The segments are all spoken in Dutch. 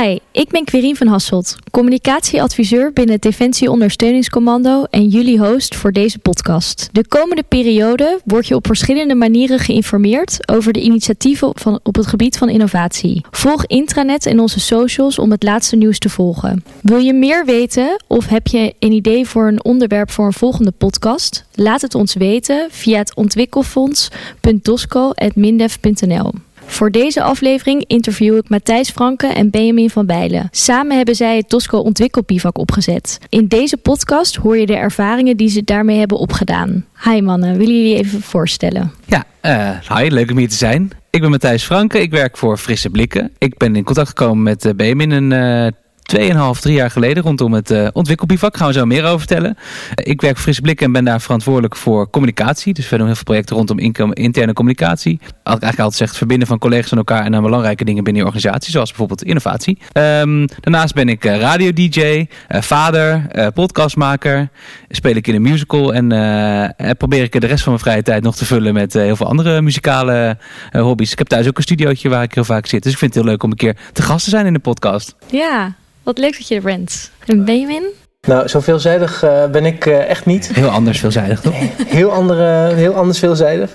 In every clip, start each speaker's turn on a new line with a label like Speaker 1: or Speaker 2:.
Speaker 1: Hi, ik ben Querien van Hasselt, communicatieadviseur binnen het Defensie Ondersteuningscommando en jullie host voor deze podcast. De komende periode word je op verschillende manieren geïnformeerd over de initiatieven op het gebied van innovatie. Volg intranet en onze socials om het laatste nieuws te volgen. Wil je meer weten of heb je een idee voor een onderwerp voor een volgende podcast? Laat het ons weten via het ontwikkelfonds.dosco.mindef.nl. Voor deze aflevering interview ik Matthijs Franke en Benjamin van Bijlen. Samen hebben zij het Tosco Ontwikkelbivak opgezet. In deze podcast hoor je de ervaringen die ze daarmee hebben opgedaan. Hi mannen, willen jullie even voorstellen?
Speaker 2: Ja, uh, hi, leuk om hier te zijn. Ik ben Matthijs Franke, ik werk voor Frisse Blikken. Ik ben in contact gekomen met uh, Benjamin een uh, 2,5, 3 jaar geleden rondom het uh, ontwikkelbivak. Gaan we zo meer over vertellen. ik werk voor Frisse Blikken en ben daar verantwoordelijk voor communicatie. Dus we doen heel veel projecten rondom interne communicatie. Als ik eigenlijk altijd zeg, het verbinden van collega's aan elkaar en aan belangrijke dingen binnen je organisatie. Zoals bijvoorbeeld innovatie. Um, daarnaast ben ik uh, radio-dj, vader, podcastmaker. Speel ik in een musical en probeer ik de rest van mijn vrije tijd nog te vullen met heel veel andere muzikale hobby's. Ik heb thuis ook een studiootje waar ik heel vaak zit. Dus ik vind het heel leuk om een keer te gast te zijn in de podcast.
Speaker 1: Ja, wat leuk dat je er bent. En Benjamin?
Speaker 3: Nou, zo veelzijdig uh, ben ik uh, echt niet.
Speaker 2: Heel anders veelzijdig, toch?
Speaker 3: heel, andere, heel anders veelzijdig.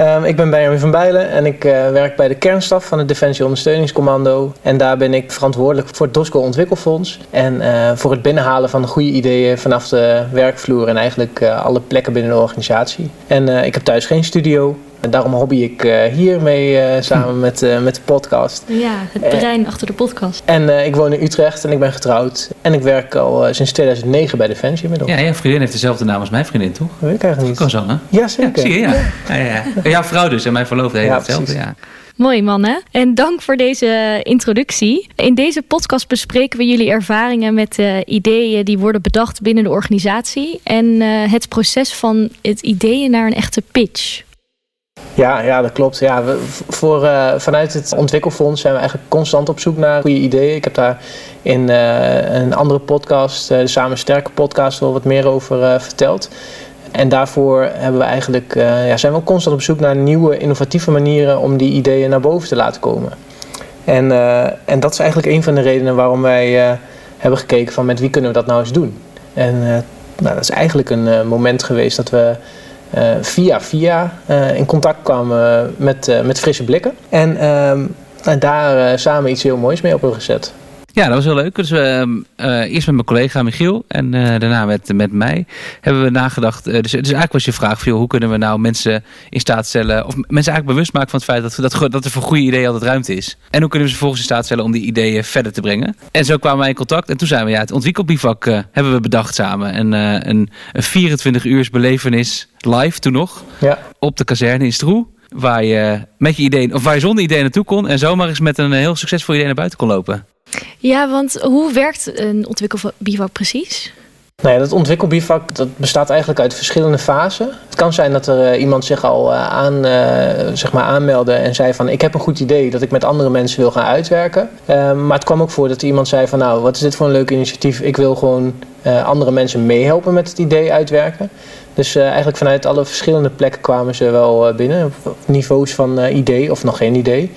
Speaker 3: Um, ik ben Benjamin van Bijlen en ik uh, werk bij de kernstaf van het Defensie Ondersteuningscommando. En daar ben ik verantwoordelijk voor het DOSCO Ontwikkelfonds. En voor het binnenhalen van goede ideeën vanaf de werkvloer en eigenlijk alle plekken binnen de organisatie. En ik heb thuis geen studio. En daarom hobby ik uh, hiermee uh, samen met, uh, met de podcast.
Speaker 1: Ja, het brein achter de podcast.
Speaker 3: En ik woon in Utrecht en ik ben getrouwd. En ik werk al sinds 2009 bij Defensie inmiddels.
Speaker 2: Ja, jouw vriendin heeft dezelfde naam als mijn vriendin, toch?
Speaker 3: Dat weet ik eigenlijk niet.
Speaker 2: Kan zo, hè?
Speaker 3: Ja, zeker.
Speaker 2: Ja, zie je, ja. ja. ja, ja. Jouw vrouw dus en mijn verloofde heeft ja, hetzelfde, ja.
Speaker 1: Mooi mannen. En dank voor deze introductie. In deze podcast bespreken we jullie ervaringen met uh, ideeën die worden bedacht binnen de organisatie. En uh, het proces van het ideeën naar een echte pitch.
Speaker 3: Ja, ja, dat klopt. Ja, voor, uh, vanuit het ontwikkelfonds zijn we eigenlijk constant op zoek naar goede ideeën. Ik heb daar in uh, een andere podcast, uh, de Samen Sterke podcast, wel wat meer over verteld. En daarvoor hebben we eigenlijk, ja, zijn we ook constant op zoek naar nieuwe innovatieve manieren om die ideeën naar boven te laten komen. En, en dat is eigenlijk een van de redenen waarom wij hebben gekeken van met wie kunnen we dat nou eens doen. En nou, dat is eigenlijk een moment geweest dat we via via uh, in contact kwamen met, uh, met frisse blikken. En, ehm, en daar samen iets heel moois mee op hebben gezet.
Speaker 2: Ja, dat was heel leuk. Dus uh, eerst met mijn collega Michiel en uh, daarna met, met mij hebben we nagedacht. Uh, dus, dus eigenlijk was je vraag, veel, hoe kunnen we nou mensen in staat stellen, of mensen eigenlijk bewust maken van het feit dat, dat, dat er voor goede ideeën altijd ruimte is. En hoe kunnen we ze vervolgens in staat stellen om die ideeën verder te brengen. En zo kwamen wij in contact en toen zijn we ja, het ontwikkelbivak hebben we bedacht samen. En een, een 24 uurs belevenis live toen nog,
Speaker 3: ja.
Speaker 2: op de kazerne in Stroe waar je met je ideeën, of waar je zonder ideeën naartoe kon en zomaar eens met een heel succesvol idee naar buiten kon lopen.
Speaker 1: Ja, want hoe werkt een ontwikkelbivak precies?
Speaker 3: Nou ja, dat ontwikkelbivak dat bestaat eigenlijk uit verschillende fasen. Het kan zijn dat er uh, iemand zich al uh, aan, uh, zeg maar aanmeldde en zei van ik heb een goed idee dat ik met andere mensen wil gaan uitwerken. Ehm, maar het kwam ook voor dat iemand zei van nou wat is dit voor een leuk initiatief. Ik wil gewoon andere mensen meehelpen met het idee uitwerken. Dus eigenlijk vanuit alle verschillende plekken kwamen ze wel binnen. Niveaus van idee of nog geen idee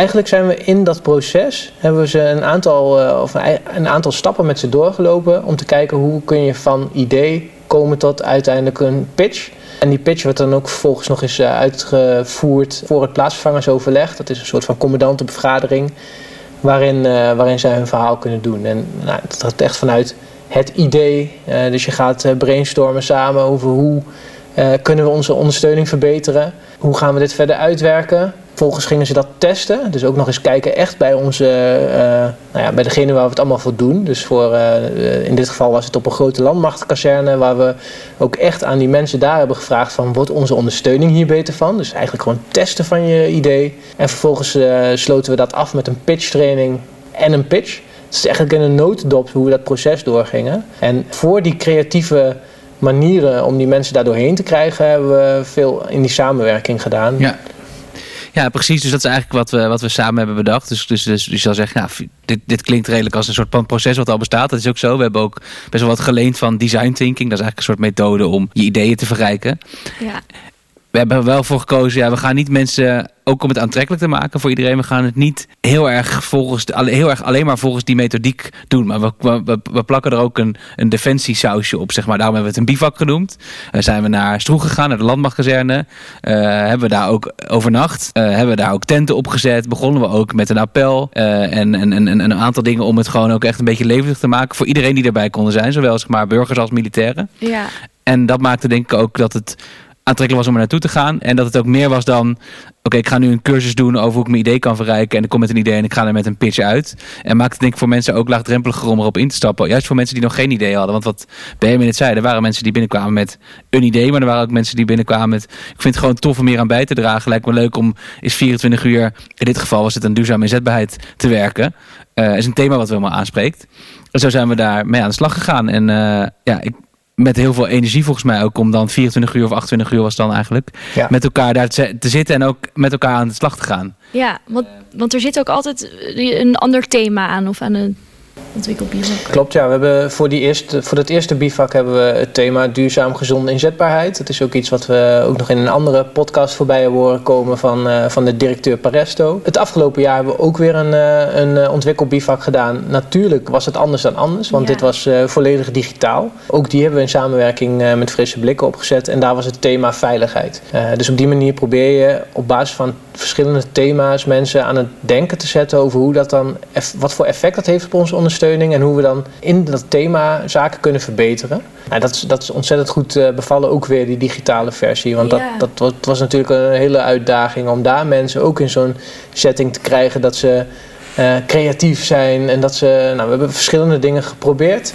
Speaker 3: eigenlijk zijn we in dat proces, hebben we ze een aantal, uh, of een aantal stappen met ze doorgelopen om te kijken hoe kun je van idee komen tot uiteindelijk een pitch. En die pitch wordt dan ook vervolgens nog eens uh, uitgevoerd voor het plaatsvervangersoverleg. Dat is een soort van commandantenbevergadering waarin, uh, waarin zij hun verhaal kunnen doen. En nou, dat gaat echt vanuit het idee. dus je gaat brainstormen samen over hoe kunnen we onze ondersteuning verbeteren. Hoe gaan we dit verder uitwerken? Vervolgens gingen ze dat testen. Dus ook nog eens kijken echt bij onze, uh, nou ja, bij degene waar we het allemaal voor doen. Dus voor, uh, in dit geval was het op een grote landmachtkazerne. Waar we ook echt aan die mensen daar hebben gevraagd van... wordt onze ondersteuning hier beter van? Dus eigenlijk gewoon testen van je idee. En vervolgens sloten we dat af met een pitch training en een pitch. Het is eigenlijk in een notendop hoe we dat proces doorgingen. En voor die creatieve manieren om die mensen daar doorheen te krijgen... hebben we veel in die samenwerking gedaan.
Speaker 2: Ja. Ja, precies. Dus dat is eigenlijk wat we, wat we samen hebben bedacht. Dus, dus, dus je zal zeggen, nou, dit, dit klinkt redelijk als een soort proces wat al bestaat. Dat is ook zo. We hebben ook best wel wat geleend van design thinking. Dat is eigenlijk een soort methode om je ideeën te verrijken.
Speaker 1: Ja.
Speaker 2: We hebben er wel voor gekozen, ja, we gaan niet mensen, ook om het aantrekkelijk te maken voor iedereen, we gaan het niet heel erg, volgens, heel erg alleen maar volgens die methodiek doen. Maar we, we, we plakken er ook een, een defensiesausje op, zeg maar. Daarom hebben we het een bivak genoemd. Uh, zijn we naar Stroeg gegaan, naar de landmachtkazerne. Uh, hebben we daar ook overnacht. Uh, hebben we daar ook tenten opgezet. Begonnen we ook met een appel. en, en, en, een aantal dingen om het gewoon ook echt een beetje levendig te maken. Voor iedereen die erbij konden zijn. Zowel zeg maar, burgers als militairen.
Speaker 1: Ja.
Speaker 2: En dat maakte denk ik ook dat het aantrekkelijk was om er naartoe te gaan. En dat het ook meer was dan, oké, ik ga nu een cursus doen over hoe ik mijn idee kan verrijken. En ik kom met een idee en ik ga er met een pitch uit. En maakte het denk ik voor mensen ook laagdrempeliger om erop in te stappen. Juist voor mensen die nog geen idee hadden. Want wat Benjamin net zei, er waren mensen die binnenkwamen met een idee. Maar er waren ook mensen die binnenkwamen met, ik vind het gewoon tof om hier aan bij te dragen. Lijkt me leuk om is 24 uur, in dit geval was het een duurzame inzetbaarheid, te werken. Uh, is een thema wat we helemaal aanspreekt. En zo zijn we daar mee aan de slag gegaan. En uh, ja, ik met heel veel energie volgens mij ook om dan 24 uur of 28 uur was dan eigenlijk ja. met elkaar daar te, te, zitten en ook met elkaar aan de slag te gaan.
Speaker 1: Ja, want, want er zit ook altijd een ander thema aan of aan een ontwikkelbivak.
Speaker 3: Klopt, ja. We hebben voor, die eerste, voor dat eerste bivak hebben we het thema duurzaam gezonde inzetbaarheid. Dat is ook iets wat we ook nog in een andere podcast voorbij hebben horen komen van, uh, van de directeur Paresto. Het afgelopen jaar hebben we ook weer een, uh, een uh, ontwikkelbivak gedaan. Natuurlijk was het anders dan anders, want ja. dit was volledig digitaal. Ook die hebben we in samenwerking met Frisse Blikken opgezet en daar was het thema veiligheid. dus op die manier probeer je op basis van verschillende thema's mensen aan het denken te zetten over hoe dat dan, wat voor effect dat heeft op onze ondersteuning en hoe we dan in dat thema zaken kunnen verbeteren. Nou, dat, is, dat is ontzettend goed uh, bevallen, ook weer die digitale versie. Want dat, dat, dat was natuurlijk een hele uitdaging om daar mensen ook in zo'n setting te krijgen dat ze uh, creatief zijn en dat ze, nou, we hebben verschillende dingen geprobeerd.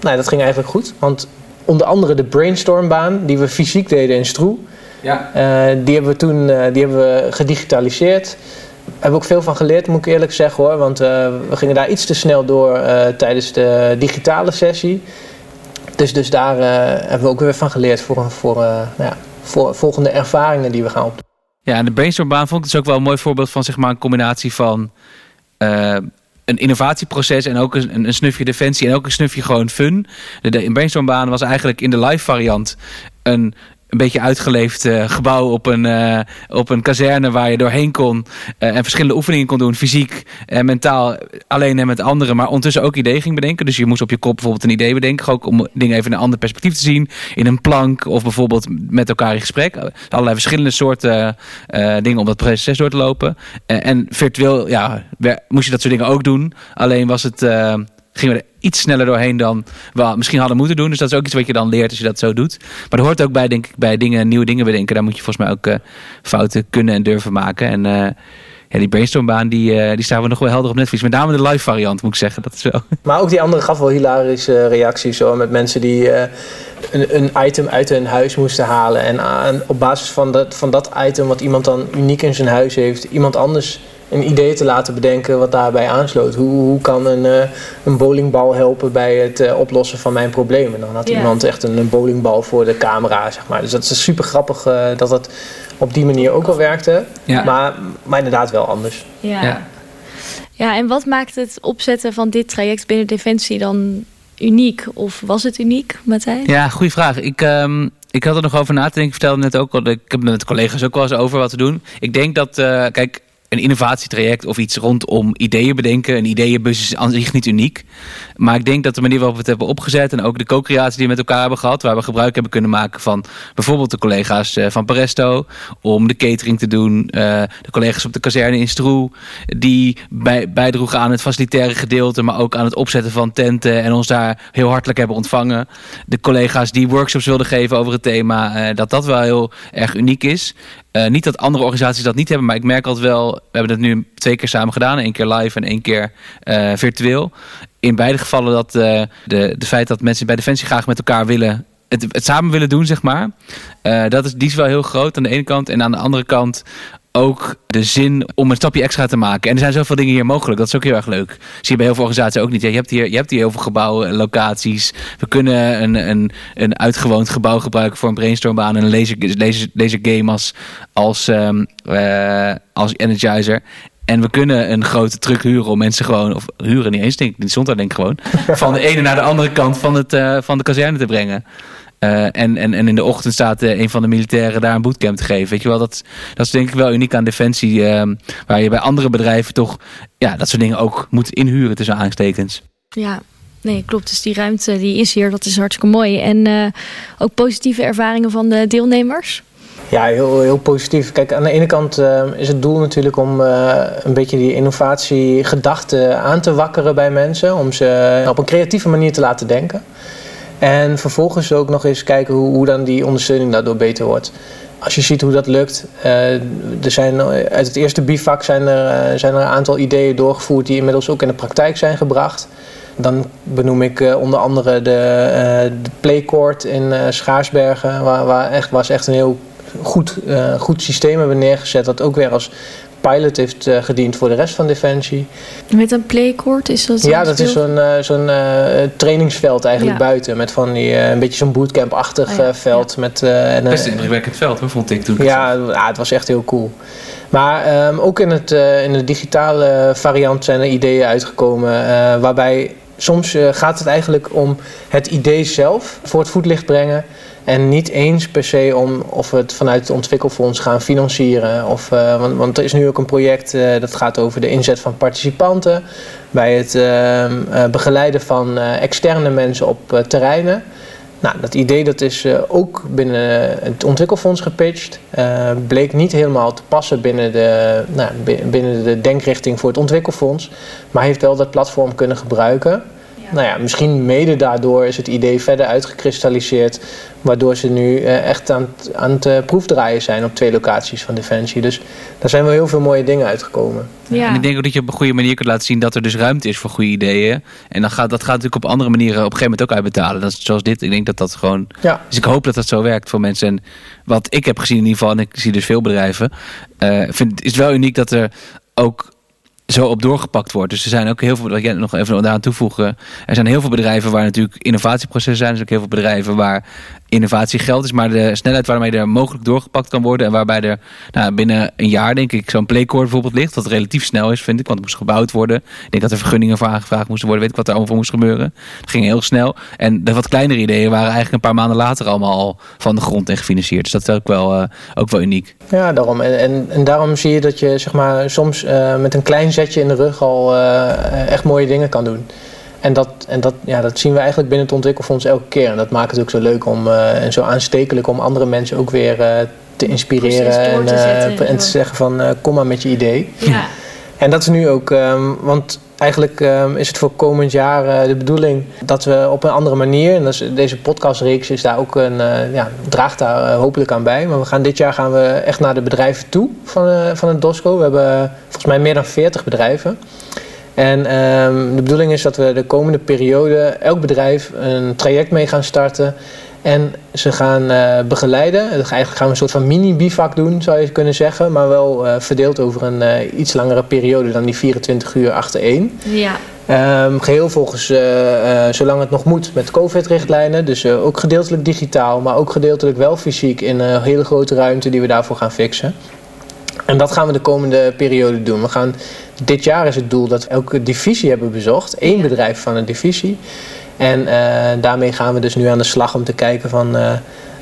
Speaker 3: Nou, dat ging eigenlijk goed, want onder andere de brainstormbaan die we fysiek deden in Stroe. Ja. Uh, die hebben we toen uh, die hebben we gedigitaliseerd. We ook veel van geleerd, moet ik eerlijk zeggen hoor. Want uh, we gingen daar iets te snel door tijdens de digitale sessie. Dus, dus daar hebben we ook weer van geleerd voor, voor, nou ja, voor volgende ervaringen die we gaan opdoen.
Speaker 2: Ja, en de brainstormbaan vond ik dus ook wel een mooi voorbeeld van zeg maar, een combinatie van een innovatieproces en ook een, een, snufje defensie en ook een snufje gewoon fun. De, de brainstormbaan was eigenlijk in de live variant een een beetje uitgeleefd uh, gebouw op een, uh, op een kazerne waar je doorheen kon uh, en verschillende oefeningen kon doen, fysiek en mentaal, alleen en met anderen, maar ondertussen ook ideeën ging bedenken. Dus je moest op je kop bijvoorbeeld een idee bedenken, ook om dingen even in een ander perspectief te zien, in een plank of bijvoorbeeld met elkaar in gesprek. Allerlei verschillende soorten dingen om dat proces door te lopen. en virtueel, ja, moest je dat soort dingen ook doen. Alleen was het gingen we er iets sneller doorheen dan we misschien hadden moeten doen. Dus dat is ook iets wat je dan leert als je dat zo doet. Maar er hoort ook bij, denk ik, bij dingen, nieuwe dingen bedenken. Daar moet je volgens mij ook uh, fouten kunnen en durven maken. En uh, ja, die brainstormbaan, die, uh, die staan we nog wel helder op Netflix. Met name de live variant, moet ik zeggen. Dat is wel.
Speaker 3: Maar ook die andere gaf wel hilarische reacties. Zo, met mensen die een, een, item uit hun huis moesten halen. En op basis van dat, van dat item, wat iemand dan uniek in zijn huis heeft, iemand anders een idee te laten bedenken wat daarbij aansloot. Hoe, hoe kan een, uh, een bowlingbal helpen bij het uh, oplossen van mijn problemen? Dan had yeah. iemand echt een, een, bowlingbal voor de camera, zeg maar. Dus dat is super grappig uh, dat het op die manier ook al werkte. Ja. Maar, maar inderdaad wel anders.
Speaker 1: Ja. ja. Ja, en wat maakt het opzetten van dit traject binnen Defensie dan uniek? Of was het uniek, Matthijs?
Speaker 2: Ja, goede vraag. Ik, um, ik had er nog over na te denken. Ik vertelde net ook al, ik heb met collega's ook wel eens over wat te doen. Ik denk dat, uh, kijk, een innovatietraject of iets rondom ideeën bedenken. Een ideeënbus is aan zich niet uniek. Maar ik denk dat de manier waarop we het hebben opgezet... en ook de co-creatie die we met elkaar hebben gehad... waar we gebruik hebben kunnen maken van bijvoorbeeld de collega's eh, van Paresto... om de catering te doen. Uh, de collega's op de kazerne in Stroe... die bij, bijdroegen aan het facilitaire gedeelte... maar ook aan het opzetten van tenten... en ons daar heel hartelijk hebben ontvangen. De collega's die workshops wilden geven over het thema... Uh, dat dat wel heel erg uniek is. Uh, niet dat andere organisaties dat niet hebben, maar ik merk altijd wel... we hebben dat nu twee keer samen gedaan. één keer live en één keer uh, virtueel. In beide gevallen dat uh, de, de feit dat mensen bij Defensie graag met elkaar willen... Het, het samen willen doen, zeg maar. dat is, die is wel heel groot aan de ene kant. En aan de andere kant ook de zin om een stapje extra te maken. En er zijn zoveel dingen hier mogelijk. Dat is ook heel erg leuk. Zie je bij heel veel organisaties ook niet. Ja, je, hebt hier, je hebt hier heel veel gebouwen, locaties. We kunnen een, een, een uitgewoond gebouw gebruiken voor een brainstormbaan. En een laser, laser, laser game als, als, um, uh, als energizer. En we kunnen een grote truck huren om mensen gewoon, of huren niet eens, denk ik, stond daar denk ik gewoon, van de ene naar de andere kant van, het, uh, van de kazerne te brengen. En, en, en in de ochtend staat een van de militairen daar een bootcamp te geven. Weet je wel, dat, dat is denk ik wel uniek aan Defensie. waar je bij andere bedrijven toch ja, dat soort dingen ook moet inhuren tussen aanstekens.
Speaker 1: Ja, Nee, klopt. Dus die ruimte die is hier, dat is hartstikke mooi. En uh, ook positieve ervaringen van de deelnemers?
Speaker 3: Ja, heel, heel positief. Kijk, aan de ene kant uh, is het doel natuurlijk om uh, een beetje die innovatiegedachte aan te wakkeren bij mensen. Om ze op een creatieve manier te laten denken. En vervolgens ook nog eens kijken hoe, hoe dan die ondersteuning daardoor beter wordt. Als je ziet hoe dat lukt, uh, er zijn, uit het eerste bivak zijn er, zijn er een aantal ideeën doorgevoerd die inmiddels ook in de praktijk zijn gebracht. Dan benoem ik onder andere de, uh, Playcourt in Schaarsbergen, waar, waar echt, was echt een heel goed, goed systeem hebben neergezet. Dat ook weer als pilot heeft gediend voor de rest van Defensie.
Speaker 1: Met een playcourt is dat?
Speaker 3: Ja, dat is zo'n zo'n trainingsveld eigenlijk ja. buiten. Met van die, een beetje zo'n bootcamp-achtig oh ja, veld. Ja. Met,
Speaker 2: en, Best indrukwekkend veld, hoor, vond ik toen.
Speaker 3: Ja, ja, het was echt heel cool. Maar um, ook in, het, in de digitale variant zijn er ideeën uitgekomen waarbij soms uh, gaat het eigenlijk om het idee zelf voor het voetlicht brengen. En niet eens per se om of we het vanuit het ontwikkelfonds gaan financieren. Of, uh, want, want, er is nu ook een project uh, dat gaat over de inzet van participanten. Bij het ehm, begeleiden van externe mensen op terreinen. Nou, dat idee dat is ook binnen het ontwikkelfonds gepitcht. bleek niet helemaal te passen binnen de, nou, binnen de denkrichting voor het ontwikkelfonds. Maar heeft wel dat platform kunnen gebruiken. Nou ja, misschien mede daardoor is het idee verder uitgekristalliseerd. Waardoor ze nu echt aan, aan het proefdraaien zijn op twee locaties van Defensie. Dus daar zijn wel heel veel mooie dingen uitgekomen.
Speaker 2: Ja. En ik denk ook dat je op een goede manier kunt laten zien dat er dus ruimte is voor goede ideeën. En dan gaat, dat gaat natuurlijk op andere manieren op een gegeven moment ook uitbetalen. Dat is, zoals dit. Ik denk dat dat gewoon. Ja. Dus ik hoop dat dat zo werkt voor mensen. En wat ik heb gezien in ieder geval, en ik zie dus veel bedrijven. Uh, vind, is wel uniek dat er ook zo op doorgepakt wordt. Dus er zijn ook heel veel, wat jij nog even daaraan toevoegen. Er zijn heel veel bedrijven waar natuurlijk innovatieprocessen zijn. Er zijn ook heel veel bedrijven waar innovatie geld is, maar de snelheid waarmee er mogelijk doorgepakt kan worden en waarbij er nou, binnen een jaar, denk ik, zo'n playcore bijvoorbeeld ligt, dat relatief snel is, vind ik, want het moest gebouwd worden. Ik denk dat er vergunningen voor aangevraagd moesten worden, weet ik wat er allemaal voor moest gebeuren. Het ging heel snel. En de wat kleinere ideeën waren eigenlijk een paar maanden later allemaal al van de grond en gefinancierd. Dus dat is ook wel, uh, ook wel uniek.
Speaker 3: Ja, daarom. En, en, daarom zie je dat je zeg maar, soms uh, met een klein zetje in de rug al uh, echt mooie dingen kan doen. En, dat, en dat, ja, dat zien we eigenlijk binnen het ontwikkelfonds elke keer. En dat maakt het ook zo leuk om, uh, en zo aanstekelijk om andere mensen ook weer uh, te inspireren. En, te uh, en, te zeggen van kom maar met je idee. Ja. En dat is nu ook, um, want eigenlijk um, is het voor komend jaar de bedoeling dat we op een andere manier, en dat is, deze podcastreeks is daar ook een, ja, draagt daar hopelijk aan bij. Maar we gaan dit jaar gaan we echt naar de bedrijven toe van, van het DOSCO. We hebben volgens mij meer dan 40 bedrijven. En um, de bedoeling is dat we de komende periode elk bedrijf een traject mee gaan starten. En ze gaan uh, begeleiden. Eigenlijk gaan we een soort van mini-bivak doen, zou je kunnen zeggen. Maar wel uh, verdeeld over een uh, iets langere periode dan die 24 uur achtereen. Ja. Um, geheel volgens, zolang het nog moet, met COVID-richtlijnen. Dus ook gedeeltelijk digitaal, maar ook gedeeltelijk wel fysiek in een hele grote ruimte die we daarvoor gaan fixen. En dat gaan we de komende periode doen. We gaan, dit jaar is het doel dat we elke divisie hebben bezocht. één bedrijf van een divisie. En uh, daarmee gaan we dus nu aan de slag om te kijken van uh,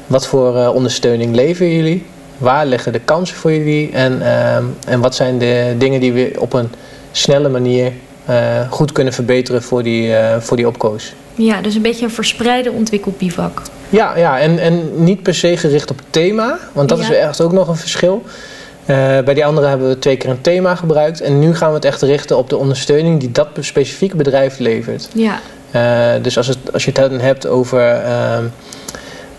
Speaker 3: wat voor uh, ondersteuning leveren jullie? Waar liggen de kansen voor jullie? En, en wat zijn de dingen die we op een snelle manier goed kunnen verbeteren voor die, voor die opkoos?
Speaker 1: Ja, dus een beetje een verspreide ontwikkelbivak.
Speaker 3: Ja, ja en, en niet per se gericht op thema, want dat ja. is echt ook nog een verschil. Uh, bij die andere hebben we twee keer een thema gebruikt. En nu gaan we het echt richten op de ondersteuning die dat specifieke bedrijf levert. Ja. Uh, dus als, het, als je het dan hebt over, uh,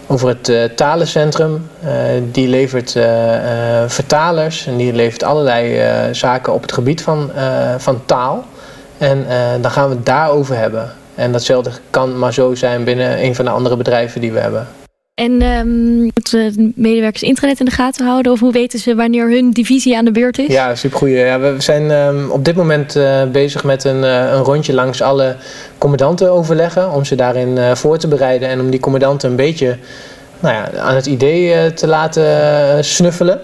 Speaker 3: over het uh, talencentrum, die levert vertalers en die levert allerlei zaken op het gebied van, van taal. En dan gaan we het daarover hebben. En datzelfde kan maar zo zijn binnen een van de andere bedrijven die we hebben.
Speaker 1: En um, moeten de medewerkers intranet in de gaten houden? Of hoe weten ze wanneer hun divisie aan de beurt is?
Speaker 3: Ja, supergoeie. Ja, we zijn um, op dit moment uh, bezig met een, uh, een, rondje langs alle commandanten overleggen. Om ze daarin uh, voor te bereiden. En om die commandanten een beetje nou ja, aan het idee te laten snuffelen.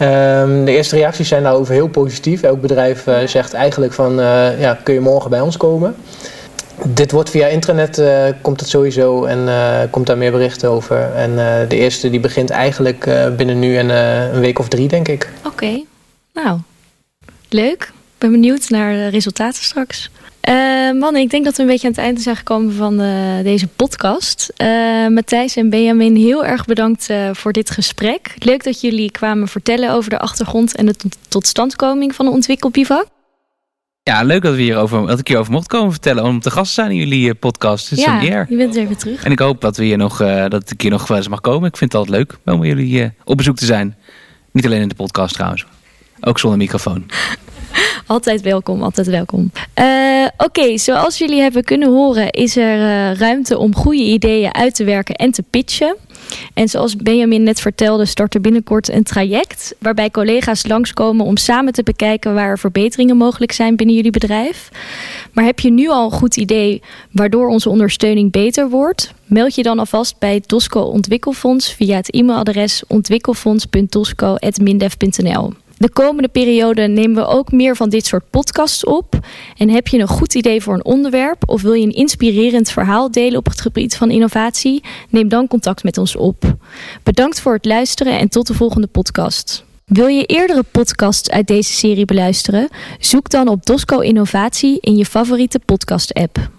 Speaker 3: Um, de eerste reacties zijn daarover heel positief. Elk bedrijf zegt eigenlijk van, ja, kun je morgen bij ons komen? Dit wordt via internet, uh, komt het sowieso en uh, komt daar meer berichten over. En uh, de eerste die begint eigenlijk binnen nu en een week of drie, denk ik.
Speaker 1: Oké, nou, leuk. Ik ben benieuwd naar de resultaten straks. mannen, ik denk dat we een beetje aan het einde zijn gekomen van deze podcast. Matthijs en Benjamin, heel erg bedankt voor dit gesprek. Leuk dat jullie kwamen vertellen over de achtergrond en de totstandkoming van de ontwikkelbivak.
Speaker 2: Ja, leuk dat, we hierover, dat ik hierover mocht komen vertellen om te gast zijn in jullie eh, podcast. Het is
Speaker 1: ja,
Speaker 2: eer.
Speaker 1: je bent er weer terug.
Speaker 2: En ik hoop dat, we hier nog, uh, dat ik hier nog wel eens mag komen. Ik vind het altijd leuk om jullie uh, op bezoek te zijn. Niet alleen in de podcast trouwens. Ook zonder microfoon.
Speaker 1: Altijd welkom, altijd welkom. Uh, Oké, okay, zoals jullie hebben kunnen horen, is er ruimte om goede ideeën uit te werken en te pitchen. En zoals Benjamin net vertelde, start er binnenkort een traject waarbij collega's langskomen om samen te bekijken waar er verbeteringen mogelijk zijn binnen jullie bedrijf. Maar heb je nu al een goed idee waardoor onze ondersteuning beter wordt? Meld je dan alvast bij Tosco Ontwikkelfonds via het e-mailadres ontwikkelfonds.tosco.mindef.nl. De komende periode nemen we ook meer van dit soort podcasts op. En heb je een goed idee voor een onderwerp of wil je een inspirerend verhaal delen op het gebied van innovatie? Neem dan contact met ons op. Bedankt voor het luisteren en tot de volgende podcast. Wil je eerdere podcasts uit deze serie beluisteren? Zoek dan op Dosco Innovatie in je favoriete podcast-app.